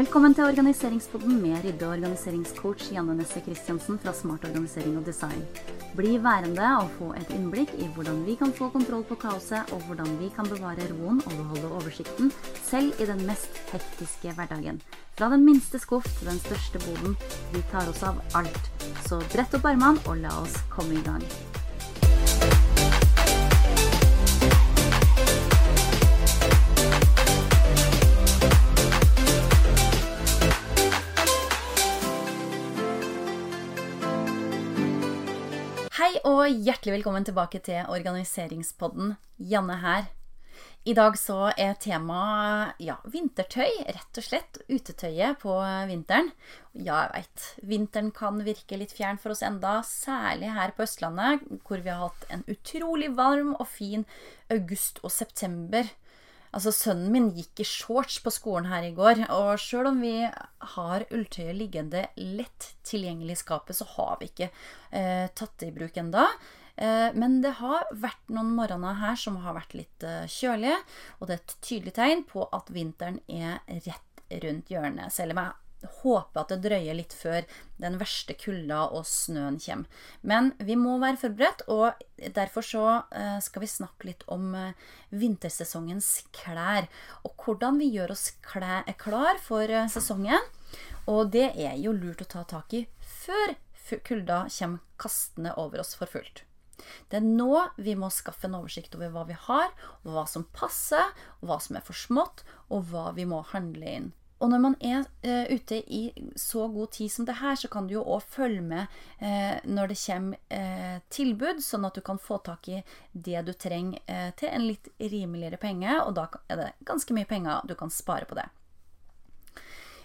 Velkommen til organiseringspodden med rydde- og organiseringscoach Janne Nesse Christiansen fra Smart organisering og design. Bli værende og få et innblikk i hvordan vi kan få kontroll på kaoset, og hvordan vi kan bevare roen og beholde oversikten, selv i den mest hektiske hverdagen. Fra den minste skuff til den største boden. Vi tar oss av alt. Så brett opp armene og la oss komme i gang. Hjertelig velkommen tilbake til organiseringspodden. Janne her. I dag så er temaet ja, vintertøy, rett og slett. Utetøyet på vinteren. Ja, jeg veit. Vinteren kan virke litt fjern for oss enda, særlig her på Østlandet, hvor vi har hatt en utrolig varm og fin august og september. Altså, Sønnen min gikk i shorts på skolen her i går, og sjøl om vi har ulltøyet liggende lett tilgjengelig i skapet, så har vi ikke eh, tatt det i bruk enda. Eh, men det har vært noen morgener her som har vært litt eh, kjølige, og det er et tydelig tegn på at vinteren er rett rundt hjørnet. Selv om jeg håper at det drøyer litt før den verste kulda og snøen kommer. Men vi må være forberedt, og derfor så eh, skal vi snakke litt om eh, vintersesongens klær. Og hvordan vi gjør oss klar for eh, sesongen. Og det er jo lurt å ta tak i før kulda kommer kastende over oss for fullt. Det er nå vi må skaffe en oversikt over hva vi har, og hva som passer, og hva som er for smått, og hva vi må handle inn. Og når man er uh, ute i så god tid som det her, så kan du jo òg følge med uh, når det kommer uh, tilbud, sånn at du kan få tak i det du trenger til en litt rimeligere penge, og da er det ganske mye penger du kan spare på det.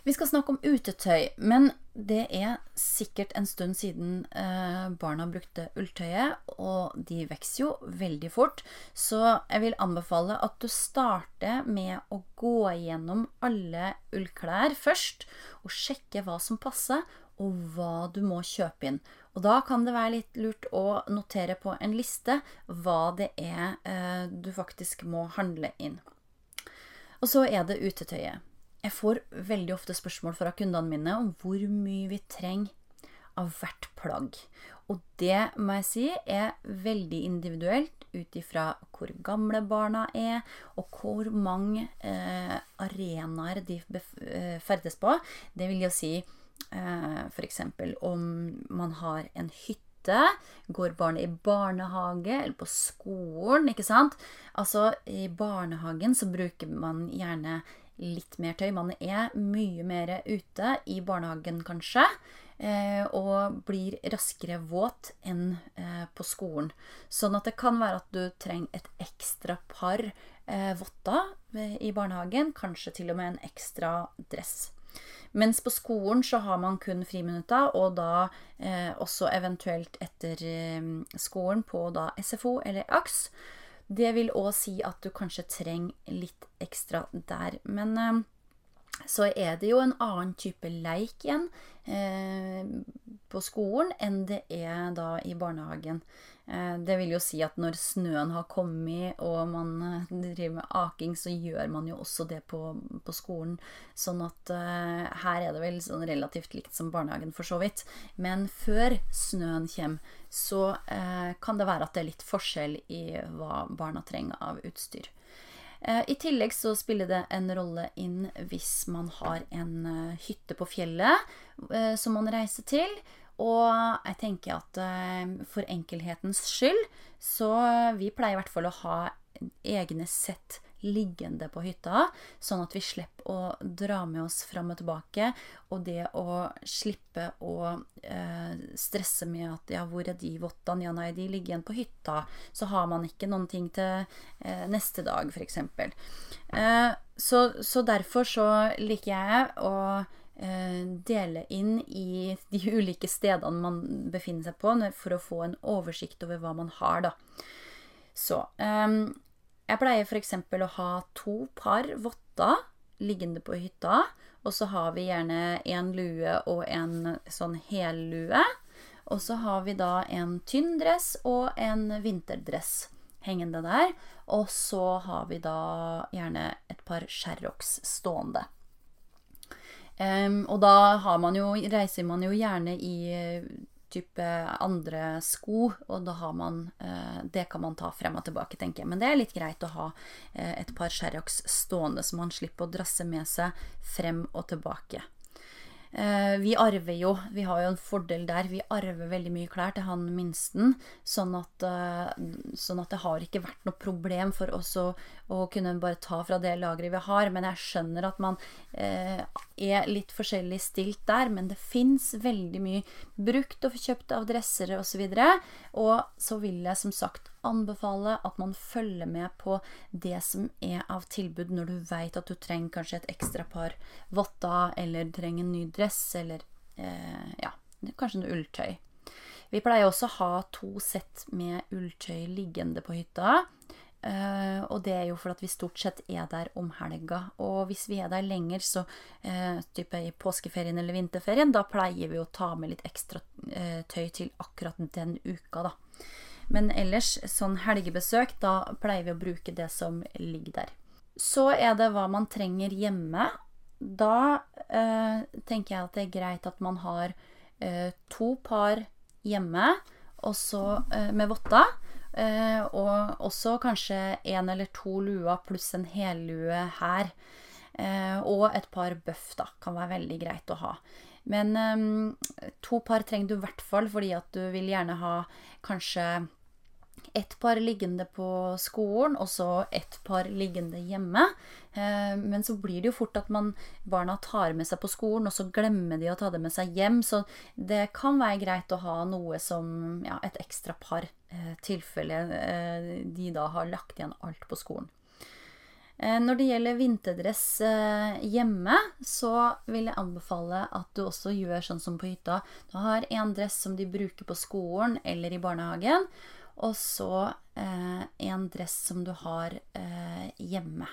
Vi skal snakke om utetøy, men det er sikkert en stund siden eh, barna brukte ulltøyet, og de vokser jo veldig fort. Så jeg vil anbefale at du starter med å gå igjennom alle ullklær først, og sjekke hva som passer, og hva du må kjøpe inn. Og da kan det være litt lurt å notere på en liste hva det er eh, du faktisk må handle inn. Og så er det utetøyet. Jeg får veldig ofte spørsmål fra kundene mine om hvor mye vi trenger av hvert plagg. Og det må jeg si er veldig individuelt ut ifra hvor gamle barna er, og hvor mange eh, arenaer de eh, ferdes på. Det vil jo si eh, f.eks. om man har en hytte Går barnet i barnehage eller på skolen? ikke sant? Altså, I barnehagen så bruker man gjerne litt mer tøy. Man er mye mer ute i barnehagen, kanskje. Eh, og blir raskere våt enn eh, på skolen. Sånn at det kan være at du trenger et ekstra par eh, votter i barnehagen. Kanskje til og med en ekstra dress. Mens på skolen så har man kun friminutter, og da også eventuelt etter skolen på SFO eller AKS. Det vil òg si at du kanskje trenger litt ekstra der. Men eh, så er det jo en annen type leik igjen eh, på skolen enn det er da i barnehagen. Eh, det vil jo si at når snøen har kommet og man eh, driver med aking, så gjør man jo også det på, på skolen. Sånn at uh, her er det vel sånn relativt likt som barnehagen, for så vidt. Men før snøen kommer, så uh, kan det være at det er litt forskjell i hva barna trenger av utstyr. I tillegg så spiller det en rolle inn hvis man har en hytte på fjellet som man reiser til. Og jeg tenker at eh, for enkelhetens skyld, så vi pleier i hvert fall å ha egne sett liggende på hytta, sånn at vi slipper å dra med oss fram og tilbake. Og det å slippe å eh, stresse med at ja, hvor er de vottene? Ja, nei, de ligger igjen på hytta. Så har man ikke noen ting til eh, neste dag, f.eks. Eh, så, så derfor så liker jeg å dele inn i de ulike stedene man befinner seg på, for å få en oversikt over hva man har, da. Så um, Jeg pleier f.eks. å ha to par votter liggende på hytta. Og så har vi gjerne en lue og en sånn hellue. Og så har vi da en tynn dress og en vinterdress hengende der. Og så har vi da gjerne et par sherrocks stående. Um, og da man jo, reiser man jo gjerne i type andre sko, og da har man uh, Det kan man ta frem og tilbake, tenker jeg. Men det er litt greit å ha uh, et par Sherrox stående, så man slipper å drasse med seg frem og tilbake. Eh, vi arver jo, vi har jo en fordel der. Vi arver veldig mye klær til han minsten. Sånn at, eh, sånn at det har ikke vært noe problem for oss å, å, kunne bare ta fra det lageret vi har. Men jeg skjønner at man eh, er litt forskjellig stilt der. Men det fins veldig mye brukt og kjøpt av dressere osv. Og, så og så vil jeg som sagt anbefale at man følger med på det som er av tilbud når du veit at du trenger kanskje et ekstra par votter, eller trenger en ny dress, eller eh, ja, kanskje noe ulltøy. Vi pleier også å ha to sett med ulltøy liggende på hytta. Uh, og det er jo fordi vi stort sett er der om helga. Og hvis vi er der lenger, så uh, type i påskeferien eller vinterferien, da pleier vi å ta med litt ekstra uh, tøy til akkurat den uka, da. Men ellers, sånn helgebesøk, da pleier vi å bruke det som ligger der. Så er det hva man trenger hjemme. Da eh, tenker jeg at det er greit at man har eh, to par hjemme også, eh, med votter. Eh, og også kanskje én eller to luer pluss en hellue her. Eh, og et par bøff, da. Kan være veldig greit å ha. Men um, to par trenger du i hvert fall fordi at du vil gjerne ha kanskje ett par liggende på skolen, og så ett par liggende hjemme. Eh, men så blir det jo fort at man, barna tar med seg på skolen, og så glemmer de å ta det med seg hjem. Så det kan være greit å ha noe som ja, et ekstra par, eh, tilfelle eh, de da har lagt igjen alt på skolen. Eh, når det gjelder vinterdress eh, hjemme, så vil jeg anbefale at du også gjør sånn som på hytta. Du har en dress som de bruker på skolen eller i barnehagen, og så eh, en dress som du har hjemme.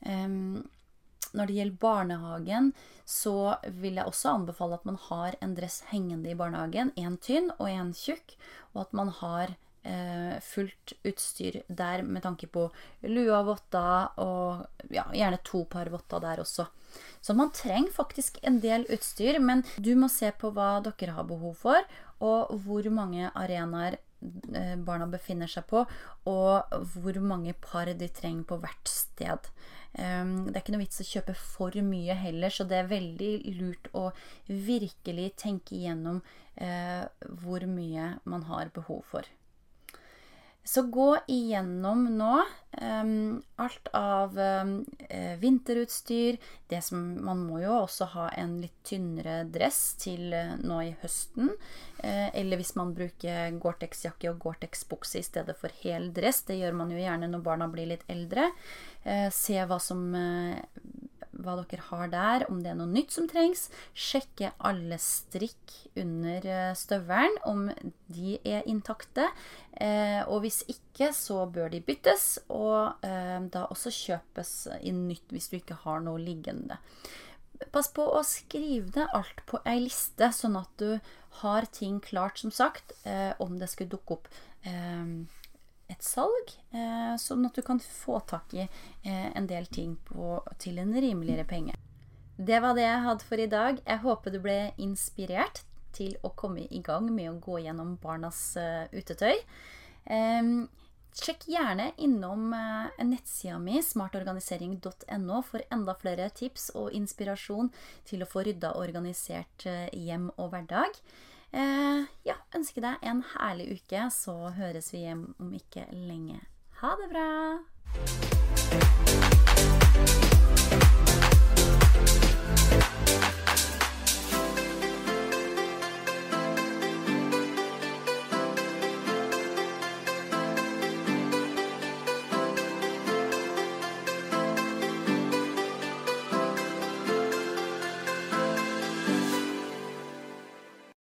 Når det gjelder barnehagen, så vil jeg også anbefale at man har en dress hengende i barnehagen. En tynn og en tjukk, og at man har fullt utstyr der med tanke på lua votter, og ja, gjerne to par votter der også. Så man trenger faktisk en del utstyr, men du må se på hva dere har behov for, og hvor mange arenaer eh, barna befinner seg på, og hvor mange par de trenger på hvert sted. Ehm, det er ikke noe vits å kjøpe for mye heller, så det er veldig lurt å virkelig tenke igjennom eh, hvor mye man har behov for. Så gå igjennom nå um, alt av um, vinterutstyr. Det som, man må jo også ha en litt tynnere dress til uh, nå i høsten. Uh, eller hvis man bruker Gore-Tex-jakke og Gore-Tex-bukse i stedet for hel dress. Det gjør man jo gjerne når barna blir litt eldre. Uh, se hva som hva dere har der, om det er noe nytt som trengs. Sjekke alle strikk under eh, støvelen, om de er intakte. Eh, og hvis ikke, så bør de byttes, og eh, da også kjøpes inn nytt hvis du ikke har noe liggende. Pass på å skrive det alt på ei liste, sånn at du har ting klart, som sagt, om det skulle dukke opp et salg, eh, sånn at du kan få tak i eh, en del ting på, til en rimeligere penge. Det var det jeg hadde for i dag. Jeg håper du ble inspirert til å komme i gang med å gå gjennom barnas uh, utetøy. Sjekk gjerne innom nettsida mi, smartorganisering.no, for enda flere tips og inspirasjon til å få rydda og organisert hjem og hverdag. Eh, ja, ønsker deg en herlig uke, så høres vi hjem om ikke lenge. Ha det bra!